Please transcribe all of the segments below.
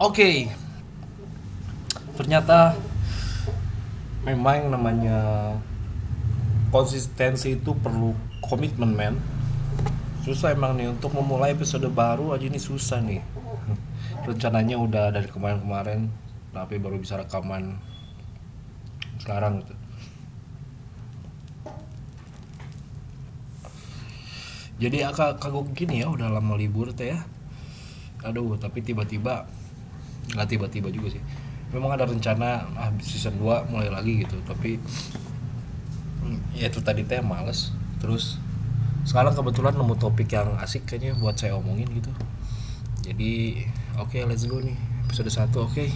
Oke. Ternyata memang namanya konsistensi itu perlu komitmen men. Susah emang nih untuk memulai episode baru aja ini susah nih. Rencananya udah dari kemarin-kemarin tapi baru bisa rekaman sekarang gitu. Jadi agak kagok gini ya udah lama libur teh ya. Aduh, tapi tiba-tiba nggak tiba-tiba juga sih. Memang ada rencana ah season 2 mulai lagi gitu, tapi ya itu tadi teh males. Terus sekarang kebetulan nemu topik yang asik kayaknya buat saya omongin gitu. Jadi oke let's go nih episode 1 oke.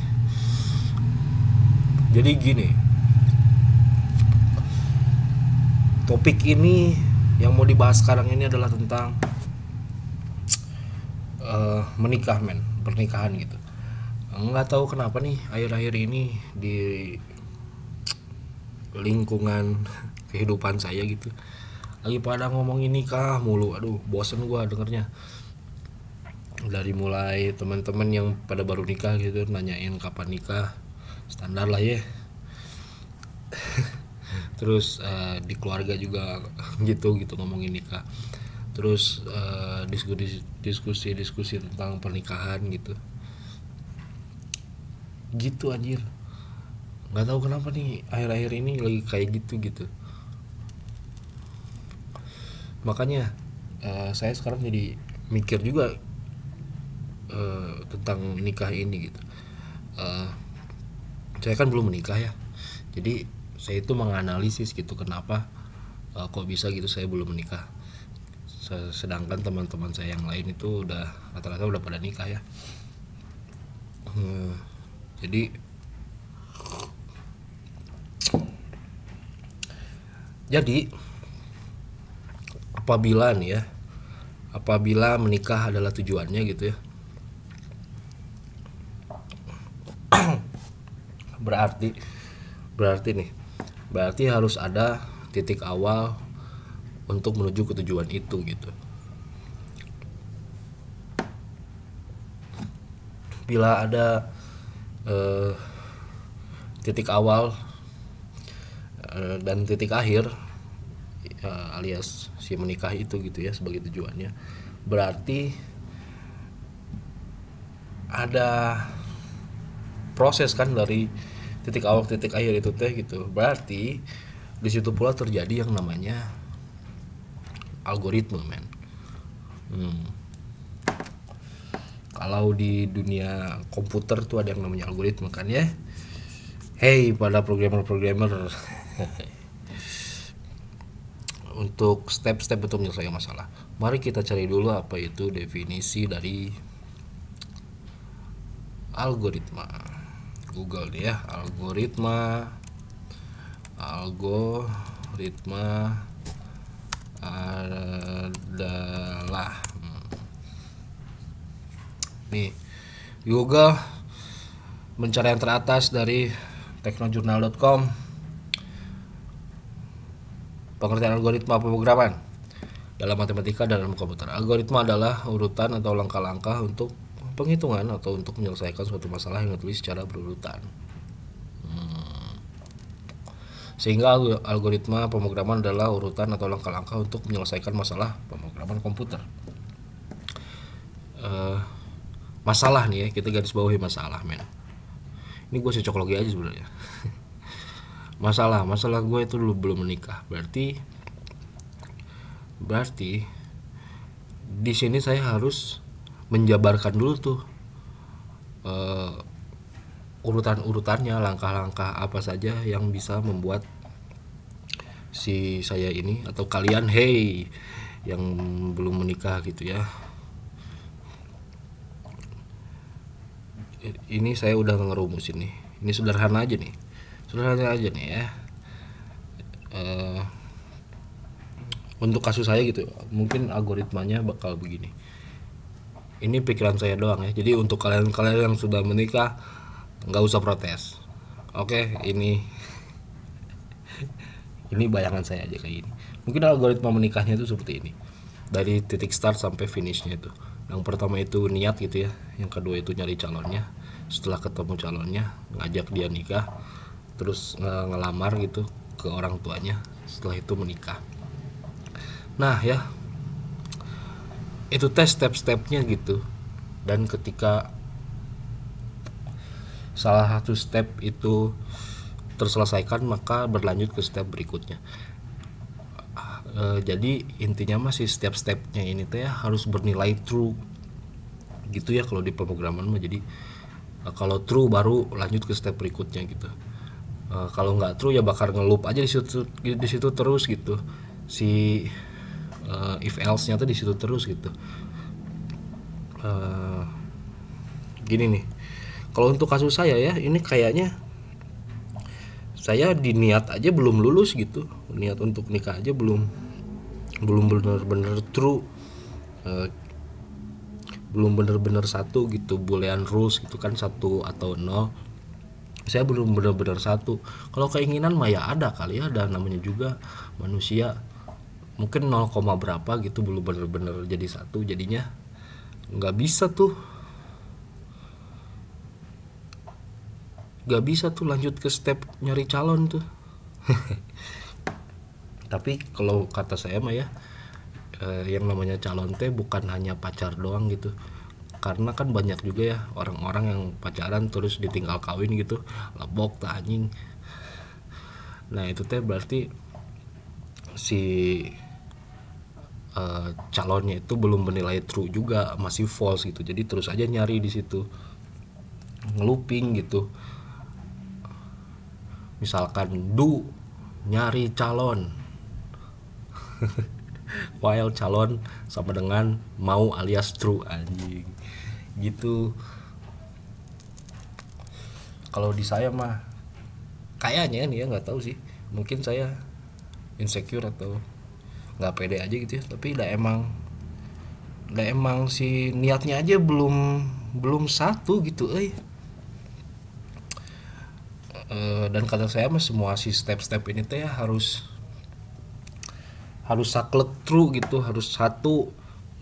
Jadi gini. Topik ini yang mau dibahas sekarang ini adalah tentang eh, menikah men pernikahan gitu nggak tahu kenapa nih akhir-akhir ini di lingkungan kehidupan saya gitu. Lagi pada ngomongin nikah mulu aduh bosen gua dengernya. Dari mulai teman-teman yang pada baru nikah gitu nanyain kapan nikah standar lah ya. Terus eh, di keluarga juga gitu gitu ngomongin nikah. Terus eh, diskusi diskusi diskusi tentang pernikahan gitu gitu anjir. Nggak tahu kenapa nih akhir-akhir ini lagi kayak gitu gitu. Makanya eh, saya sekarang jadi mikir juga eh, tentang nikah ini gitu. Eh, saya kan belum menikah ya. Jadi saya itu menganalisis gitu kenapa eh, kok bisa gitu saya belum menikah. Se- sedangkan teman-teman saya yang lain itu udah rata-rata udah pada nikah ya jadi jadi apabila nih ya apabila menikah adalah tujuannya gitu ya. Berarti berarti nih berarti harus ada titik awal untuk menuju ke tujuan itu gitu. Bila ada eh, titik awal eh, dan titik akhir ya, alias si menikah itu gitu ya sebagai tujuannya. Berarti ada proses kan dari titik awal titik akhir itu teh gitu. Berarti di situ pula terjadi yang namanya algoritma men. Hmm. Kalau di dunia komputer tuh ada yang namanya algoritma kan ya. Hey pada programmer-programmer. Untuk step-step untuk menyelesaikan masalah. Mari kita cari dulu apa itu definisi dari algoritma. Google ya algoritma. Algoritma adalah nih Google pencarian teratas dari teknojournal.com pengertian algoritma pemrograman dalam matematika dan dalam komputer. Algoritma adalah urutan atau langkah-langkah untuk penghitungan atau untuk menyelesaikan suatu masalah yang ditulis secara berurutan. Hmm. sehingga alg- algoritma pemrograman adalah urutan atau langkah-langkah untuk menyelesaikan masalah pemrograman komputer. Eh, masalah nih ya kita garis bawahi masalah men. Ini gue cocokologi aja sebenarnya. Masalah masalah gue itu dulu belum menikah. Berarti berarti di sini saya harus menjabarkan dulu tuh eh, urutan-urutannya langkah-langkah apa saja yang bisa membuat si saya ini atau kalian hey yang belum menikah gitu ya ini saya udah ngerumus ini ini sederhana aja nih. Sederhana aja nih ya. Eh, untuk kasus saya gitu mungkin algoritmanya bakal begini. Ini pikiran saya doang ya. Jadi untuk kalian-kalian yang sudah menikah nggak usah protes. Oke ini ini bayangan saya aja kayak gini. Mungkin algoritma menikahnya itu seperti ini. Dari titik start sampai finishnya itu yang pertama itu niat gitu ya. Yang kedua itu nyari calonnya. Setelah ketemu calonnya ngajak dia nikah. Terus nge- ngelamar gitu ke orang tuanya. Setelah itu menikah. Nah ya. Itu tes step-stepnya gitu. Dan ketika salah satu step itu terselesaikan maka berlanjut ke step berikutnya Eh, jadi intinya masih setiap stepnya ini teh harus bernilai true. Gitu ya kalau di pemrograman mah. Jadi eh, kalau true baru lanjut ke step berikutnya gitu. Eh, kalau nggak true ya bakal ngelup aja di situ di situ terus gitu. Si eh, if else nya tuh di situ terus gitu. Eh, gini nih. Kalau untuk kasus saya ya ini kayaknya saya diniat aja belum lulus gitu. Niat untuk nikah aja belum belum benar-benar true Eh, belum benar-benar satu gitu boolean rules gitu kan satu atau nol. Saya belum benar-benar satu. Kalau keinginan mah ya ada kali ya ada namanya juga manusia. Mungkin 0, berapa gitu belum benar-benar jadi satu jadinya nggak bisa tuh. Nggak bisa tuh lanjut ke step nyari calon tuh tapi kalau kata saya mah ya eh, yang namanya calon teh bukan hanya pacar doang gitu. Karena kan banyak juga ya orang-orang yang pacaran terus ditinggal kawin gitu. Lebok tak anjing. Nah itu teh berarti si eh, calonnya itu belum bernilai true juga masih false gitu. Jadi terus aja nyari di situ. Ngeluping gitu. Misalkan du nyari calon while calon sama dengan mau alias true anjing. Gitu. Kalau di saya mah kayaknya nih ya nggak tahu sih. Mungkin saya insecure atau nggak pede aja gitu ya. Tapi udah emang udah emang si niatnya aja belum belum satu gitu eh. Eh, dan kata saya mah semua si step-step ini teh harus harus saklek true gitu harus satu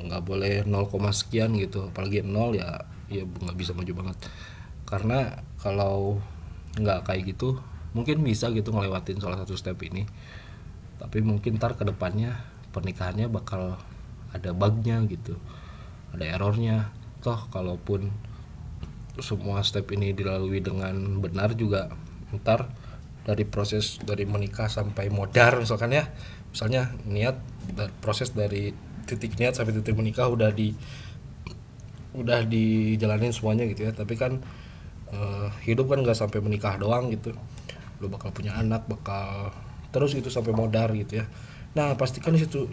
nggak boleh 0, sekian gitu. Apalagi 0 ya ya nggak bisa maju banget. Karena kalau nggak kayak gitu mungkin bisa gitu ngelewatin salah satu step ini. Tapi mungkin ntar ke depannya pernikahannya bakal ada bugnya gitu ada errornya. Toh kalaupun semua step ini dilalui dengan benar juga ntar dari proses dari menikah sampai modar misalkan ya. Misalnya niat proses dari titik niat sampai titik menikah udah di udah dijalanin semuanya gitu ya. Tapi kan eh, hidup kan nggak sampai menikah doang gitu. Lu bakal punya anak bakal terus gitu sampai modar gitu ya. Nah pastikan situ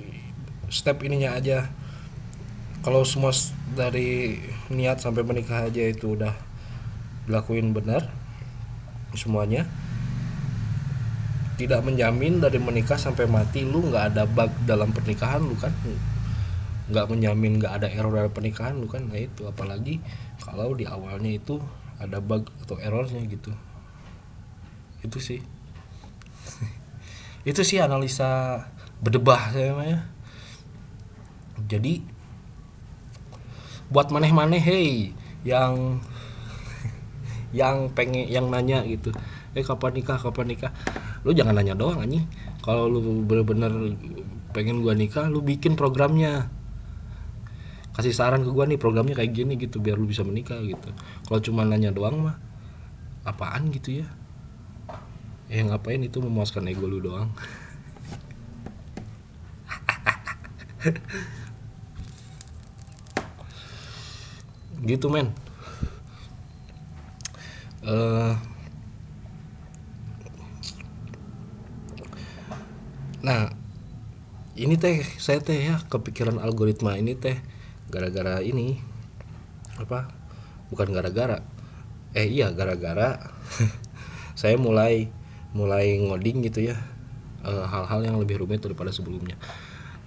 step ininya aja. Kalau semua dari niat sampai menikah aja itu udah dilakuin benar semuanya tidak menjamin dari menikah sampai mati lu nggak ada bug dalam pernikahan lu kan? Nggak menjamin nggak ada error dalam pernikahan lu kan? Nah itu. Apalagi kalau di awalnya itu ada bug atau errornya gitu. Itu sih. Itu sih analisa berdebah saya mah ya jadi buat maneh-maneh hey yang yang pengen yang nanya gitu. Eh kapan nikah? Kapan nikah lu jangan nanya doang anjing. Kalau lu bener-bener pengen gua nikah lu bikin programnya. Kasih saran ke gua nih programnya kayak gini gitu biar lu bisa menikah gitu. Kalau cuma nanya doang mah apaan gitu ya? Ya ngapain itu memuaskan ego lu doang? Gitu men. Eh nah ini teh saya teh ya kepikiran algoritma ini teh gara-gara ini apa bukan gara-gara eh iya gara-gara saya mulai mulai ngoding gitu ya eh, hal-hal yang lebih rumit daripada sebelumnya.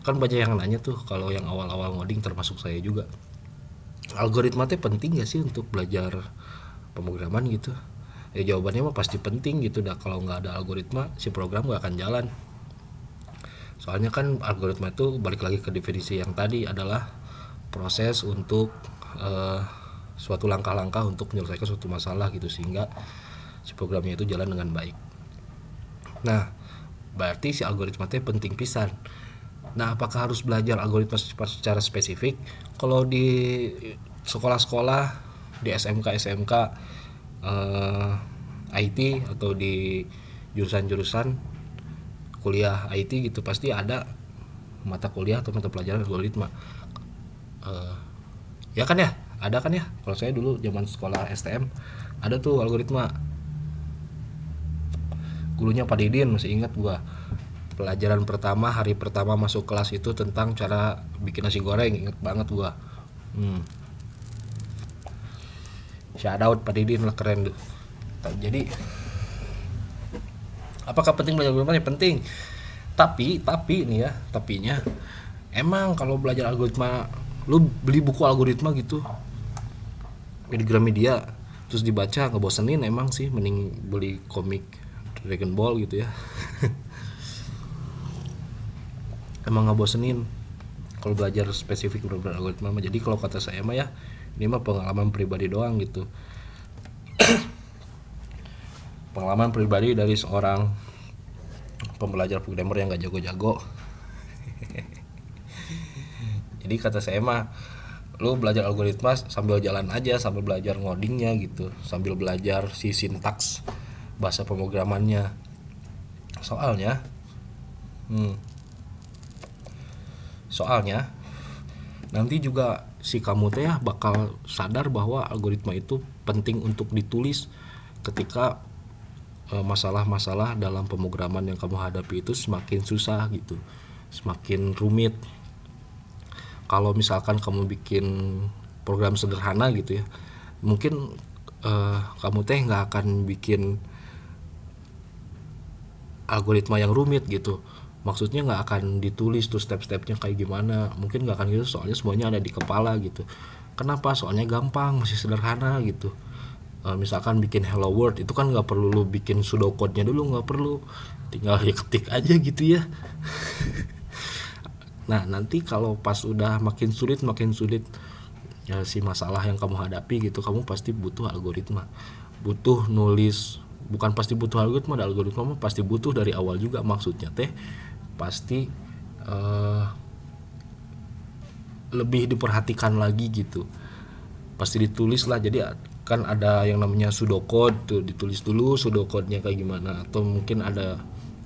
Kan banyak yang nanya tuh kalau yang awal-awal ngoding termasuk saya juga. Algoritma teh penting gak sih untuk belajar pemrograman gitu? Ya jawabannya mah pasti penting gitu dah kalau nggak ada algoritma si program nggak akan jalan soalnya kan algoritma itu balik lagi ke definisi yang tadi adalah proses untuk eh, suatu langkah-langkah untuk menyelesaikan suatu masalah gitu sehingga si programnya itu jalan dengan baik. Nah berarti si algoritma itu penting pisan. Nah apakah harus belajar algoritma secara spesifik? Kalau di sekolah-sekolah di SMK SMK eh, IT atau di jurusan-jurusan kuliah IT gitu pasti ada mata kuliah atau mata pelajaran algoritma. Uh, ya kan ya? Ada kan ya? Kalau saya dulu zaman sekolah STM ada tuh algoritma. Gurunya Pak Didin masih ingat gua. Pelajaran pertama hari pertama masuk kelas itu tentang cara bikin nasi goreng inget banget gua. Hmm. shout out Pak Didin lah keren. Tuh jadi apakah penting belajar algoritma? Ya penting. Tapi tapi ini ya tapinya emang kalau belajar algoritma lu beli buku algoritma gitu di Gramedia terus dibaca ngebosenin emang sih mending beli komik Dragon Ball gitu ya. Emang ngebosenin kalau belajar spesifik benar algoritma jadi kalau kata saya mah ya ini mah pengalaman pribadi doang gitu pengalaman pribadi dari seorang pembelajar programmer yang gak jago-jago. Jadi kata saya mah lu belajar algoritma sambil jalan aja sambil belajar ngodingnya gitu sambil belajar si sintaks bahasa pemrogramannya. Soalnya hmm, soalnya nanti juga si kamu teh bakal sadar bahwa algoritma itu penting untuk ditulis ketika masalah-masalah dalam pemrograman yang kamu hadapi itu semakin susah gitu semakin rumit. Kalau misalkan kamu bikin program sederhana gitu ya mungkin uh, kamu teh nggak akan bikin algoritma yang rumit gitu. Maksudnya nggak akan ditulis tuh step-stepnya kayak gimana. Mungkin nggak akan gitu soalnya semuanya ada di kepala gitu. Kenapa? Soalnya gampang masih sederhana gitu uh, misalkan bikin hello world itu kan nggak perlu lu bikin pseudocode-nya dulu nggak perlu. Tinggal ya ketik aja gitu ya. Nah nanti kalau pas udah makin sulit makin sulit ya si masalah yang kamu hadapi gitu kamu pasti butuh algoritma. Butuh nulis bukan pasti butuh algoritma algoritma mah pasti butuh dari awal juga. Maksudnya teh pasti uh, lebih diperhatikan lagi gitu. Pasti ditulis lah jadi kan ada yang namanya pseudocode tuh ditulis dulu pseudocode-nya kayak gimana. Atau mungkin ada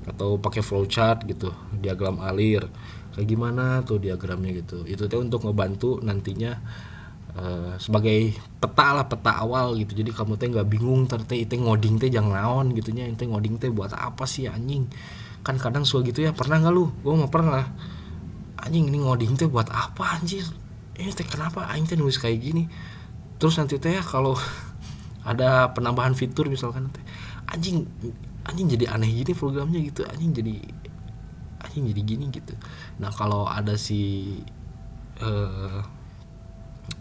atau pakai flowchart gitu diagram alir. Kayak gimana tuh diagramnya gitu. Itu teh untuk ngebantu nantinya uh, sebagai peta lah peta awal gitu. Jadi kamu teh nggak bingung terte itu ngoding teh jangan naon gitunya itu ngoding teh buat apa sih anjing? Kan kadang suka gitu ya. Pernah nggak lu? Gue mau pernah. Anjing ini ngoding teh buat apa anjir? Ini teh kenapa anjing teh nulis kayak gini terus nanti teh kalau ada penambahan fitur misalkan teh anjing anjing jadi aneh gini programnya gitu anjing jadi anjing jadi gini gitu. Nah kalau ada si uh,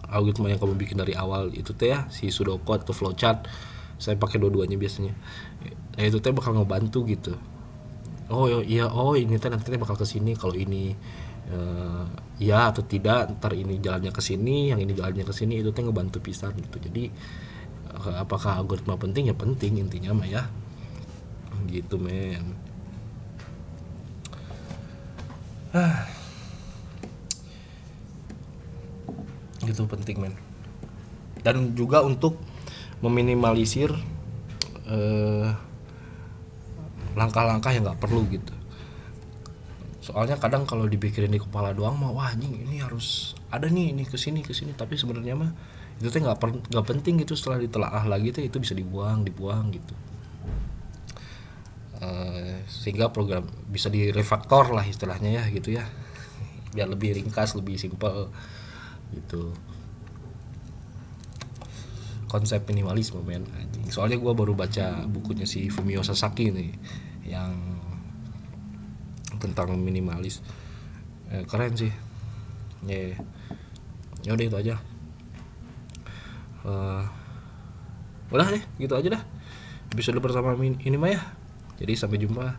algoritma yang kamu bikin dari awal itu teh ya si pseudocode atau flowchart saya pakai dua-duanya biasanya. Nah itu teh bakal ngebantu gitu. Oh iya oh ini teh nanti bakal ke sini kalau ini uh, ya atau tidak ntar ini jalannya ke sini yang ini jalannya ke sini itu teh ngebantu pisan gitu. Jadi uh, apakah algoritma penting? Ya penting intinya mah ya. Gitu men. Ah. gitu penting men. Dan juga untuk meminimalisir langkah langkah-langkah yang nggak perlu gitu soalnya kadang kalau dipikirin di kepala doang mah wah anjing ini harus ada nih ini ke sini ke sini tapi sebenarnya mah itu tuh nggak nggak penting gitu setelah ditelaah lagi tuh itu bisa dibuang dibuang gitu. Uh, sehingga program bisa direfaktor lah istilahnya ya gitu ya. Biar lebih ringkas lebih simpel gitu. Konsep minimalisme men soalnya gue baru baca bukunya si Fumio Sasaki nih yang tentang minimalis. Eh, keren sih. Ya yeah. udah itu aja. Uh, udah deh gitu aja dah. Episode pertama ini mah ya. Jadi sampai jumpa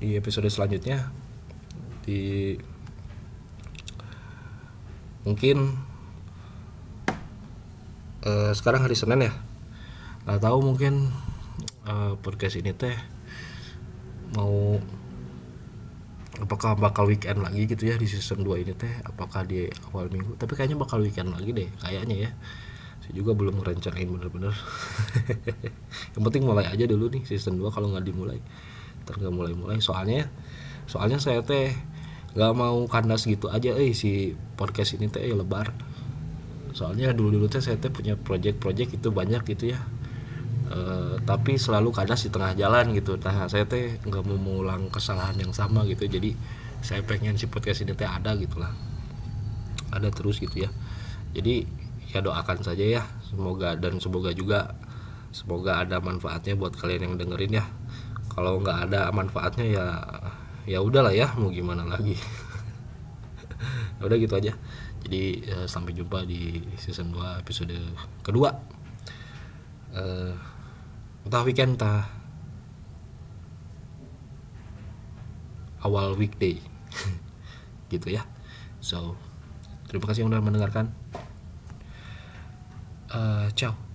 di episode selanjutnya. Di mungkin uh, sekarang hari Senin ya. Tahu mungkin uh, podcast ini teh mau apakah bakal weekend lagi gitu ya di season 2 ini teh? Apakah di awal minggu? Tapi kayaknya bakal weekend lagi deh kayaknya ya. Saya juga belum ngerencanain bener-bener. Yang penting mulai aja dulu nih season 2 kalau nggak dimulai. Ntar nggak mulai-mulai. Soalnya soalnya saya teh nggak mau kandas gitu aja eh si podcast ini teh lebar. Soalnya dulu-dulu teh saya teh punya project-project itu banyak gitu ya Uh, tapi selalu kandas di tengah jalan gitu. Nah saya teh nggak mau mengulang kesalahan yang sama gitu. Jadi saya pengen si podcast ini teh ada gitulah ada terus gitu ya. Jadi ya doakan saja ya. Semoga dan semoga juga semoga ada manfaatnya buat kalian yang dengerin ya. Kalau nggak ada manfaatnya ya ya udahlah ya. Mau gimana lagi? Ya udah gitu aja. Jadi ya, sampai jumpa di season 2 episode kedua. Uh, entah weekend entah awal weekday. Gitu ya. So terima kasih yang udah mendengarkan. Uh, ciao